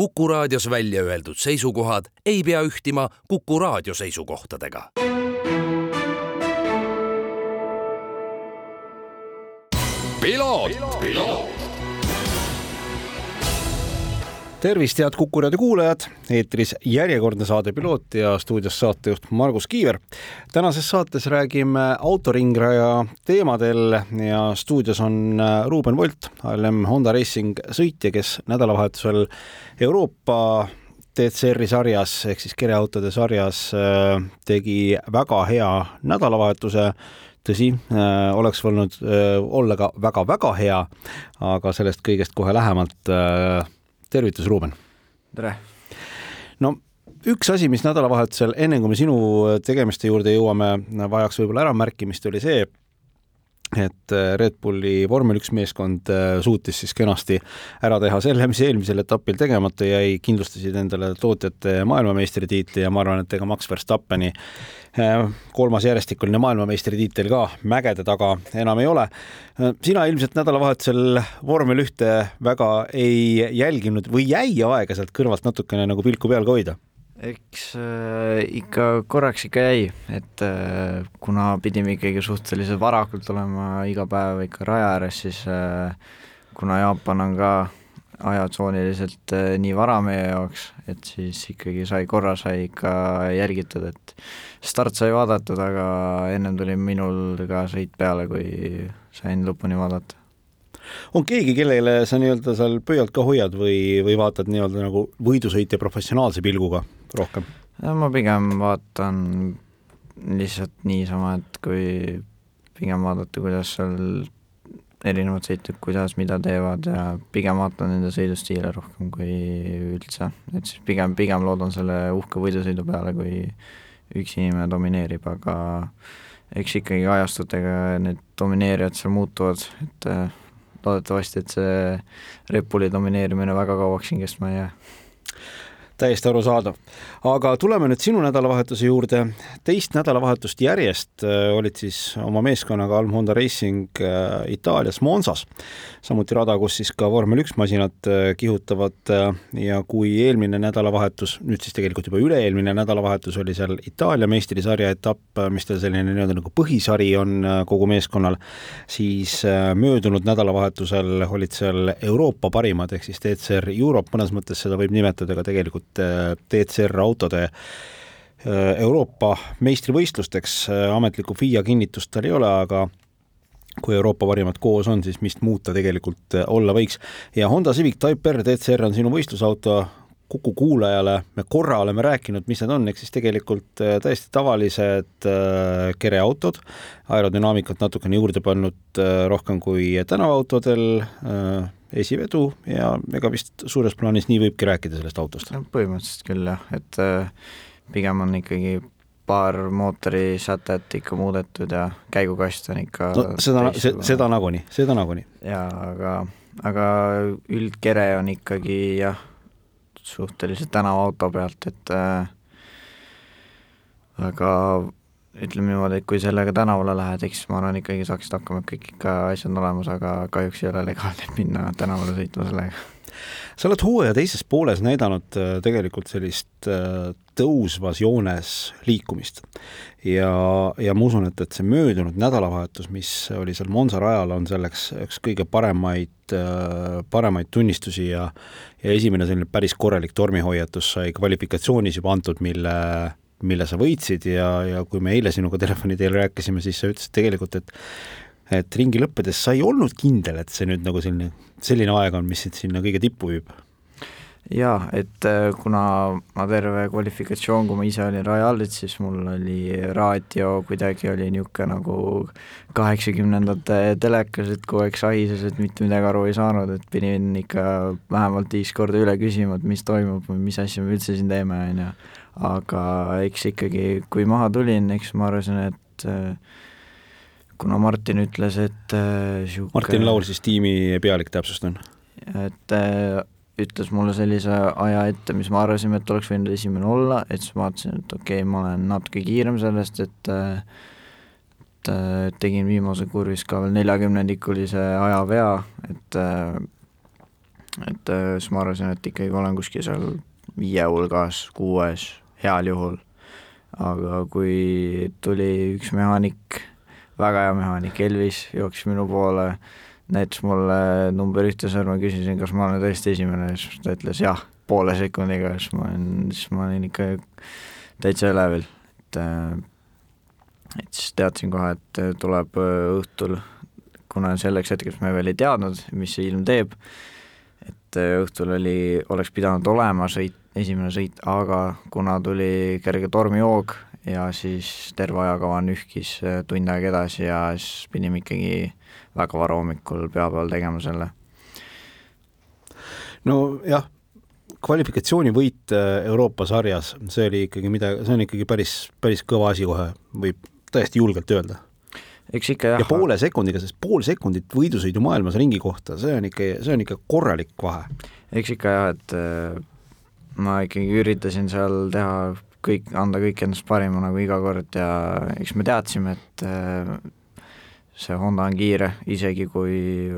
Kuku raadios välja öeldud seisukohad ei pea ühtima Kuku raadio seisukohtadega. Tervist, head Kuku raadio kuulajad, eetris järjekordne saade Piloot ja stuudios saatejuht Margus Kiiver. tänases saates räägime autoringraja teemadel ja stuudios on äh, Ruuben Volt, ALM Honda Racing sõitja, kes nädalavahetusel Euroopa DCR-i sarjas ehk siis kereautode sarjas äh, tegi väga hea nädalavahetuse tõsi, äh, oleks olnud olla ka väga-väga hea, aga sellest kõigest kohe lähemalt tervitus, Ruuben! tere! no üks asi, mis nädalavahetusel, enne kui me sinu tegemiste juurde jõuame, vajaks võib-olla äramärkimist, oli see, et Red Bulli vormel üks meeskond äh, suutis siis kenasti ära teha selle, mis eelmisel etapil tegemata jäi, kindlustasid endale tootjate maailmameistritiitli ja ma arvan, et ega Max Verstappeni äh, kolmas järjestikuline maailmameistritiitel ka mägede taga enam ei ole. Äh, sina ilmselt nädalavahetusel vormel ühte väga ei jälginud või jäi aeg-ajalt kõrvalt natukene nagu pilku peal ka hoida eks äh, ikka korraks ikka jäi, et äh, kuna pidime ikkagi suhteliselt varakult olema iga päev ikka raja ääres, siis äh, kuna Jaapan on ka ajatsooniliselt äh, nii vara meie jaoks, et siis ikkagi sai korra, sai ikka jälgitud, et start sai vaadatud, aga ennem tuli minul ka sõit peale, kui sain lõpuni vaadata. On keegi, kellele sa nii-öelda seal pöialt ka hoiad või, või vaatad nii-öelda nagu võidusõitja professionaalse pilguga rohkem? ma pigem vaatan lihtsalt niisama, et kui pigem vaadata, kuidas seal erinevad sõitjad, kuidas, mida teevad ja pigem vaatan nende sõidustiile rohkem kui üldse, et siis pigem, pigem loodan selle uhke võidusõidu peale, kui üks inimene domineerib, aga eks ikkagi ajastutega need domineerijad seal muutuvad, et loodetavasti, et see Red Bulli domineerimine väga kauaks siin kestma ei jää täiesti arusaadav. aga tuleme nüüd sinu nädalavahetuse juurde. teist nädalavahetust järjest äh, olid siis oma meeskonnaga Alm Honda Racing äh, Itaalias Monsas, samuti rada, kus siis ka vormel üks masinad äh, kihutavad ja kui eelmine nädalavahetus, nüüd siis tegelikult juba üle-eelmine nädalavahetus oli seal Itaalia meistrisarja etapp, mis tal selline nii-öelda nagu põhisari on kogu meeskonnal, siis möödunud nädalavahetusel olid seal Euroopa parimad ehk siis DCR Europe, mõnes mõttes seda võib nimetada ka tegelikult et DCR äh, autode äh, Euroopa meistrivõistlusteks äh, ametlikku FIA kinnitust tal ei ole, aga kui Euroopa parimad koos on, siis mis muud ta tegelikult olla võiks. ja Honda Civic Type R DCR on sinu võistlusauto, Kuku kuulajale me korra oleme rääkinud, mis need on, ehk siis tegelikult täiesti tavalised kereautod, aerodünaamikat natukene juurde pannud rohkem kui tänavaautodel, esivedu ja ega vist suures plaanis nii võibki rääkida sellest autost? no põhimõtteliselt küll jah, et äh, pigem on ikkagi paar mootorisätet ikka muudetud ja käigukast on ikka no seda, seda nagunii, seda nagunii. jaa, aga, aga üldkere on ikkagi jah, suhteliselt tänavaauto pealt, et äh, aga ütleme niimoodi, et kui sellega tänavale lähed, eks ma arvan, ikkagi saaksid hakkama, kõik ikka asjad on olemas, aga kahjuks ei ole legaalne minna tänavale sõitma sellega. sa oled hooaja teises pooles näidanud äh, tegelikult sellist äh, tõusvas joones liikumist ja, ja ma usun, et, et see möödunud nädalavahetus, mis oli seal Monza rajal, on selleks üks kõige paremaid, äh, paremaid tunnistusi ja ja esimene selline päris korralik tormihoiatus sai kvalifikatsioonis juba antud, mille mille sa võitsid ja, ja kui me eile sinuga telefoni teel rääkisime, siis sa ütlesid tegelikult, et et ringi lõppedes sa ei olnud kindel, et see nüüd nagu selline, selline aeg on, mis sind sinna kõige tippu viib? Jaa, et äh, kuna ma terve kvalifikatsioon, kui ma ise olin Royalit, siis mul oli raadio kuidagi oli niisugune nagu kaheksakümnendate telekas, et kogu aeg sahises, et mitte midagi aru ei saanud, et pidin ikka vähemalt viis korda üle küsima, et mis toimub või mis asja me üldse siin teeme, on ju aga eks ikkagi, kui maha tulin, eks ma arvasin, et äh, kuna Martin ütles, et äh, sihuke Martin Laul siis tiimi pealik, täpsustan. et äh, ütles mulle sellise aja ette, mis me arvasime, et oleks võinud esimene olla, et siis vaatasin, et okei okay,, ma olen natuke kiirem sellest, et et tegin viimase kurvis ka veel neljakümnendikulise ajavea, et et äh, siis ma arvasin, et ikkagi olen kuskil seal viie hulgas, kuues, heal juhul. aga kui tuli üks mehaanik, väga hea mehaanik, Elvis, jooksis minu poole, näitas mulle number ühte sõrme, küsisin, kas ma olen tõesti esimene, siis ta ütles jah, poole sekundiga, siis ma olin, siis ma olin ikka täitsa elevil, et äh, et siis teadsin kohe, et tuleb õhtul, kuna selleks hetkeks me veel ei teadnud, mis see ilm teeb, et õhtul oli, oleks pidanud olema sõit, esimene sõit, aga kuna tuli kerge tormihoog ja siis terve ajakava nühkis tund aega edasi ja siis pidime ikkagi väga vara hommikul pühapäeval tegema selle. nojah, kvalifikatsioonivõit Euroopa sarjas, see oli ikkagi midagi, see on ikkagi päris, päris kõva asi kohe, võib täiesti julgelt öelda eks ikka jah. ja poole sekundiga, sest pool sekundit võidusõidu maailmas ringi kohta, see on ikka, see on ikka korralik vahe. eks ikka jah, et äh, ma ikkagi üritasin seal teha kõik, anda kõik endast parima nagu iga kord ja eks me teadsime, et äh, see Honda on kiire, isegi kui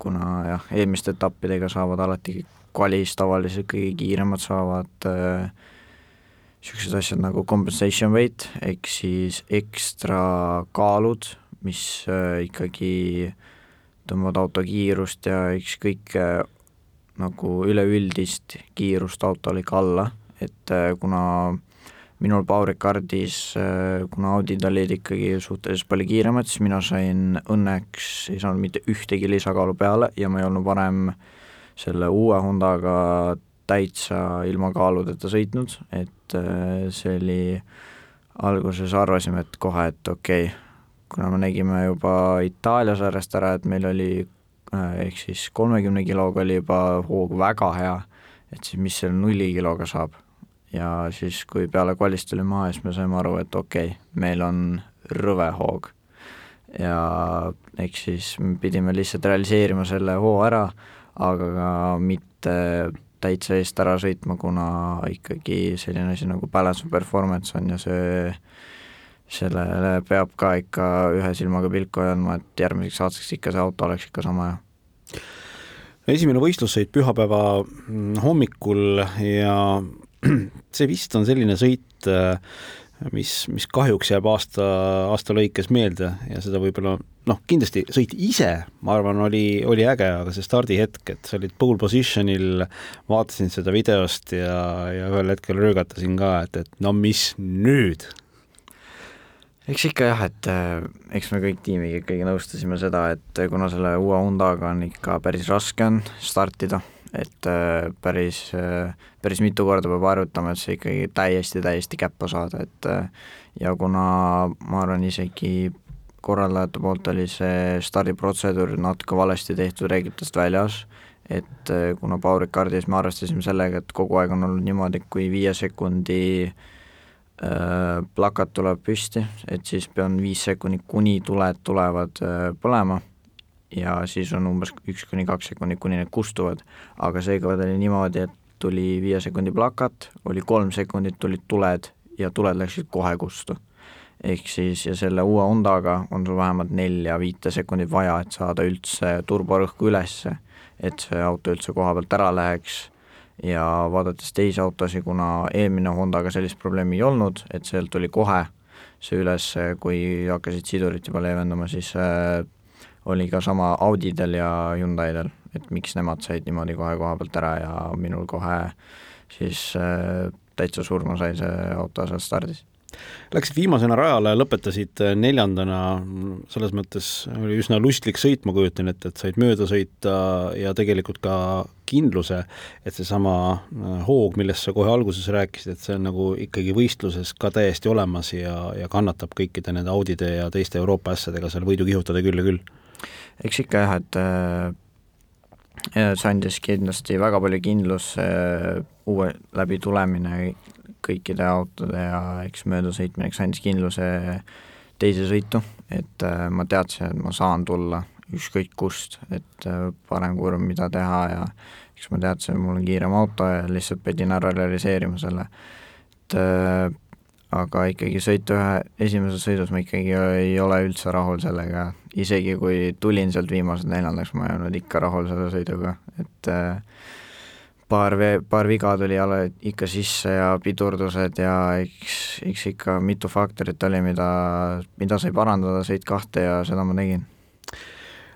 kuna jah, eelmiste etappidega saavad alati kvalis tavaliselt kõige kiiremad saavad niisugused äh, asjad nagu compensation weight ehk siis ekstra kaalud mis äh, ikkagi tõmbavad auto kiirust ja eks kõike nagu üleüldist kiirust autol ikka alla, et äh, kuna minul Power Ricardis, äh, kuna Audid olid ikkagi suhteliselt palju kiiremad, siis mina sain õnneks, ei saanud mitte ühtegi lisakaalu peale ja ma ei olnud varem selle uue Hondaga täitsa ilma kaaludeta sõitnud, et see oli, alguses arvasime, et kohe, et okei okay,, kuna me nägime juba Itaalia sarjast ära, et meil oli äh, ehk siis kolmekümne kiloga oli juba hoog väga hea, et siis mis selle nulli kiloga saab. Ja siis, kui peale kvalist tuli maha, siis me saime aru, et okei okay,, meil on rõve hoog. ja eks siis me pidime lihtsalt realiseerima selle hoo ära, aga ka mitte täitsa eest ära sõitma, kuna ikkagi selline asi nagu balance performance on ja see sellele peab ka ikka ühe silmaga pilku andma, et järgmiseks aastaks ikka see auto oleks ikka sama hea. esimene võistlussõit pühapäeva mm, hommikul ja see vist on selline sõit, äh, mis, mis kahjuks jääb aasta, aasta lõikes meelde ja seda võib-olla noh, kindlasti sõit ise, ma arvan, oli, oli äge, aga see stardihetk, et sa olid pole position'il, vaatasin seda videost ja, ja ühel hetkel röögatasin ka, et, et no mis nüüd? Eks ikka jah, et äh, eks me kõik tiimiga ikkagi nõustasime seda, et kuna selle uue Hondaga on ikka päris raske on startida, et äh, päris, päris mitu korda peab harjutama, et see ikkagi täiesti, täiesti käppa saada, et ja kuna ma arvan, isegi korraldajate poolt oli see stardiprotseduur natuke valesti tehtud reeglitest väljas, et kuna Power Ricardis me arvestasime sellega, et kogu aeg on olnud niimoodi, et kui viie sekundi äh, Äh, plakat tuleb püsti, et siis pean viis sekundit, kuni tuled tulevad äh, põlema ja siis on umbes üks kuni kaks sekundit, kuni need kustuvad, aga seekord oli niimoodi, et tuli viie sekundi plakat, oli kolm sekundit, tulid tuled ja tuled läksid kohe kustu. ehk siis, ja selle uue Hondaga on sul vähemalt nelja-viite sekundit vaja, et saada üldse turborõhku ülesse, et see auto üldse koha pealt ära läheks ja vaadates teisi autosid, kuna eelmine Hondaga sellist probleemi ei olnud, et sealt tuli kohe see üles, kui hakkasid sidurid juba leevendama, siis äh, oli ka sama Audidel ja Hyundai'del, et miks nemad said niimoodi kohe koha pealt ära ja minul kohe siis äh, täitsa surma sai see auto seal stardis Läksid viimasena rajale, lõpetasid neljandana, selles mõttes oli üsna lustlik sõit, ma kujutan ette, et said mööda sõita ja tegelikult ka kindluse, et seesama äh, hoog, millest sa kohe alguses rääkisid, et see on nagu ikkagi võistluses ka täiesti olemas ja, ja kannatab kõikide nende Audide ja teiste Euroopa asjadega seal võidu kihutada küll ja küll. Eks ikka jah, et äh, see andis kindlasti väga palju kindlust, see uue läbitulemine kõikide autode ja eks möödasõitmine, eks andis kindluse teise sõitu, et äh, ma teadsin, et ma saan tulla ükskõik kust, et äh, parem kurv, mida teha ja eks ma teadsin, et mul on kiirem auto ja lihtsalt pidin ära realiseerima selle. et äh, aga ikkagi sõita ühe esimeses sõidus ma ikkagi ei ole üldse rahul sellega, isegi kui tulin sealt viimased neljandaks, ma ei olnud ikka rahul selle sõiduga, et äh, paar paar viga tuli jälle ikka sisse ja pidurdused ja eks, eks ikka mitu faktorit oli, mida, mida sai parandada, sõit kahte ja seda ma tegin.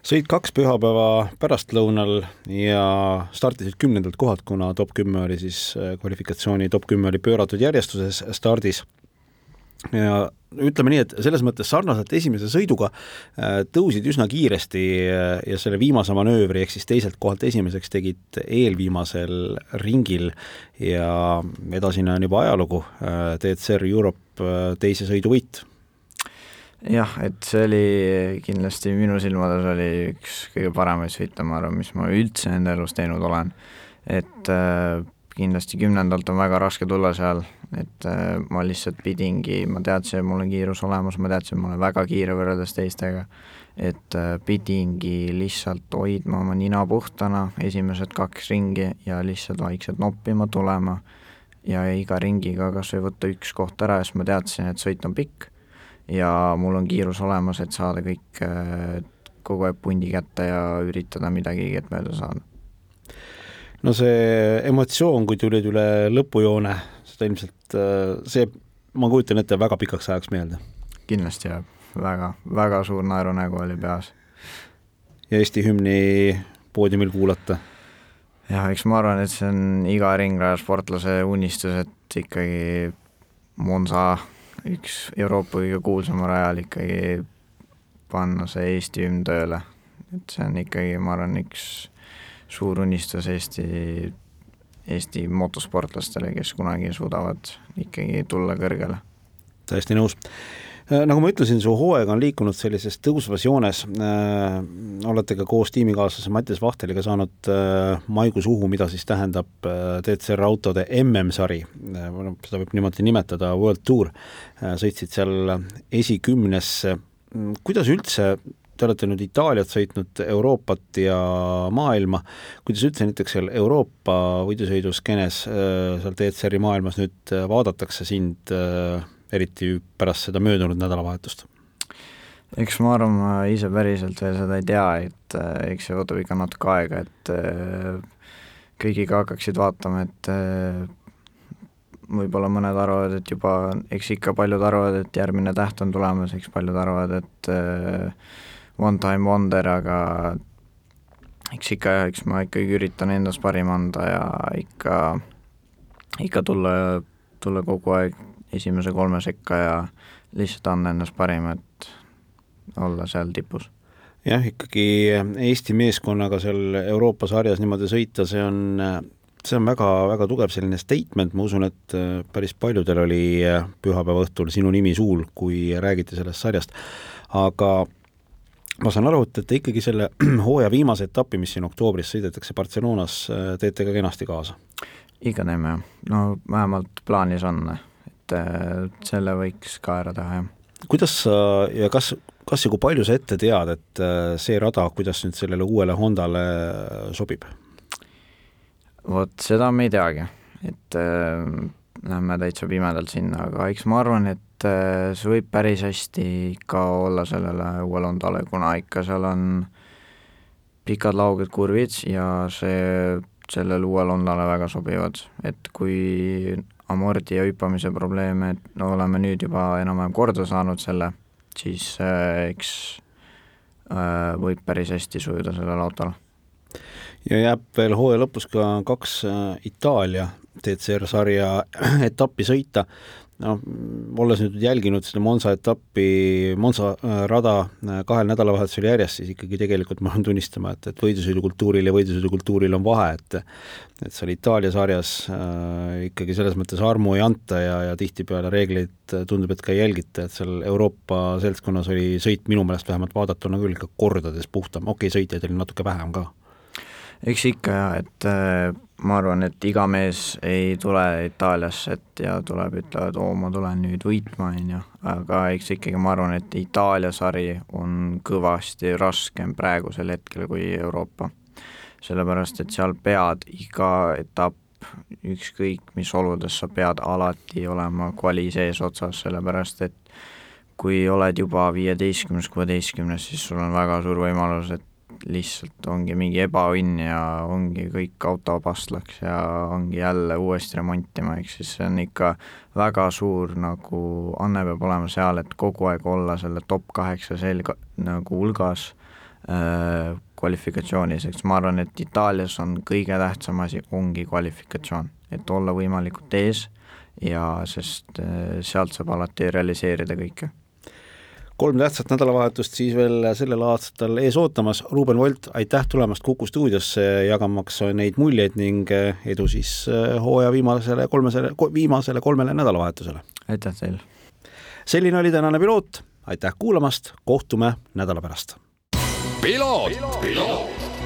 Sõit kaks pühapäeva pärastlõunal ja startisid kümnendalt kohalt, kuna top kümme oli siis kvalifikatsiooni top kümme oli pööratud järjestuses stardis ja ütleme nii, et selles mõttes sarnaselt esimese sõiduga äh, tõusid üsna kiiresti äh, ja selle viimase manöövri ehk siis teiselt kohalt esimeseks tegid eelviimasel ringil ja edasine on juba ajalugu, DCR äh, Europe teise sõidu võit. jah, et see oli kindlasti minu silmades oli üks kõige paremaid sõite, ma arvan, mis ma üldse enda elus teinud olen. et kindlasti kümnendalt on väga raske tulla seal, et äh, ma lihtsalt pidingi, ma teadsin, mul on kiirus olemas, ma teadsin, ma olen väga kiire võrreldes teistega, et äh, pidingi lihtsalt hoidma oma nina puhtana esimesed kaks ringi ja lihtsalt vaikselt noppima tulema ja iga ringiga kas või võtta üks koht ära, siis ma teadsin, et sõit on pikk ja mul on kiirus olemas, et saada kõik äh, kogu aeg pundi kätte ja üritada midagi mööda saada. No see emotsioon, kui tulid üle lõpujoone, seda ilmselt, äh, see, ma kujutan ette, väga pikaks ajaks meelde. kindlasti jääb, väga, väga suur naerunägu oli peas. ja Eesti hümni poodiumil kuulata? jah, eks ma arvan, et see on iga ringrajasportlase unistus, et ikkagi Monza, üks Euroopa kõige kuulsama rajal ikkagi panna see Eesti hümn tööle. et see on ikkagi, ma arvan, üks suur unistus Eesti, Eesti motosportlastele, kes kunagi suudavad ikkagi tulla kõrgele. täiesti nõus äh, nagu ma ütlesin, su hooaeg on liikunud sellises tõusvas joones äh,. olete ka koos tiimikaaslase Mattias Vahteliga saanud äh, maikuus uhu, mida siis tähendab äh, DCR autode MM-sari seda võib niimoodi nimetada, World Tour sõitsid seal esikümnesse. kuidas üldse te olete nüüd Itaaliat sõitnud, Euroopat ja maailma, kuidas üldse näiteks seal Euroopa võidusõiduskeenes, äh, seal DCR-i maailmas nüüd äh, vaadatakse sind, äh, eriti pärast seda möödunud nädalavahetust? eks ma arvan, ma ise päriselt veel seda ei tea, et eks see võtab ikka natuke aega, et kõik ikka hakkaksid vaatama, et võib-olla mõned arvavad, et juba, eks ikka paljud arvavad, et järgmine täht on tulemas, eks paljud arvavad, et one time wonder, aga eks ikka jah, eks ma ikkagi üritan endast parim anda ja ikka, ikka tulla, tulla kogu aeg esimese kolme sekka ja lihtsalt anda endast parim, et olla seal tipus jah, ikkagi Eesti meeskonnaga seal Euroopa sarjas niimoodi sõita, see on, see on väga, väga tugev selline statement, ma usun, et päris paljudel oli pühapäeva õhtul sinu nimi suul, kui räägiti sellest sarjast. aga ma saan aru, et te ikkagi selle hooaja viimase etapi, mis siin oktoobris sõidetakse Barcelonas, äh, teete ka kenasti kaasa? ikka teeme jah, no vähemalt plaanis on, et äh, selle võiks ka ära teha, jah. kuidas sa ja kas, kas ja kui palju sa ette tead, et äh, see rada, kuidas nüüd sellele uuele Hondale sobib? vot seda me ei teagi, et äh, lähme täitsa pimedalt sinna, aga eks ma arvan, et et äh, see võib päris hästi ikka olla sellele uuele Hondale, kuna ikka seal on pikad lauged kurvid ja see sellele uuele Hondale väga sobivad, et kui amordi ja hüppamise probleeme no oleme nüüd juba enam-vähem korda saanud selle, siis äh, eks äh, võib päris hästi sujuda sellel autol. ja jääb veel hooaja lõpus ka kaks äh, Itaalia DCR sarja etappi sõita, noh, olles nüüd jälginud seda Monza etappi, Monza äh, rada äh, kahel nädalavahetusel järjest, siis ikkagi tegelikult ma pean tunnistama, et, et võidusõidukultuuril ja võidusõidukultuuril on vahe, et et seal Itaalia sarjas äh, ikkagi selles mõttes armu ei anta ja, ja tihtipeale reegleid äh, tundub, et ka ei jälgita, et seal Euroopa seltskonnas oli sõit minu meelest vähemalt vaadatuna küll ikka kordades puhtam, okei okay,, sõitjaid oli natuke vähem ka eks ikka jah, et äh, ma arvan, et iga mees ei tule Itaaliasse, et ja tuleb, ütlevad, oo, ma tulen nüüd võitma, on ju, aga eks ikkagi ma arvan, et Itaalia sari on kõvasti raskem praegusel hetkel kui Euroopa. sellepärast, et seal pead iga etapp ükskõik mis oludes, sa pead alati olema kvali sees otsas, sellepärast et kui oled juba viieteistkümnes, kuueteistkümnes, siis sul on väga suur võimalus, et lihtsalt ongi mingi ebaõnn ja ongi kõik auto pastlaks ja ongi jälle uuesti remontima, ehk siis see on ikka väga suur nagu, anne peab olema seal, et kogu aeg olla selle top kaheksa selga nagu hulgas äh, kvalifikatsioonis, eks ma arvan, et Itaalias on kõige tähtsam asi, ongi kvalifikatsioon, et olla võimalikult ees ja sest äh, sealt saab alati realiseerida kõike kolm tähtsat nädalavahetust siis veel sellel aastal ees ootamas. Ruuben Volt, aitäh tulemast Kuku stuudiosse, jagamaks neid muljeid ning edu siis äh, hooaja viimasele kolmesele, viimasele kolmele nädalavahetusele. aitäh teile! selline oli tänane piloot, aitäh kuulamast, kohtume nädala pärast. piloot, piloot..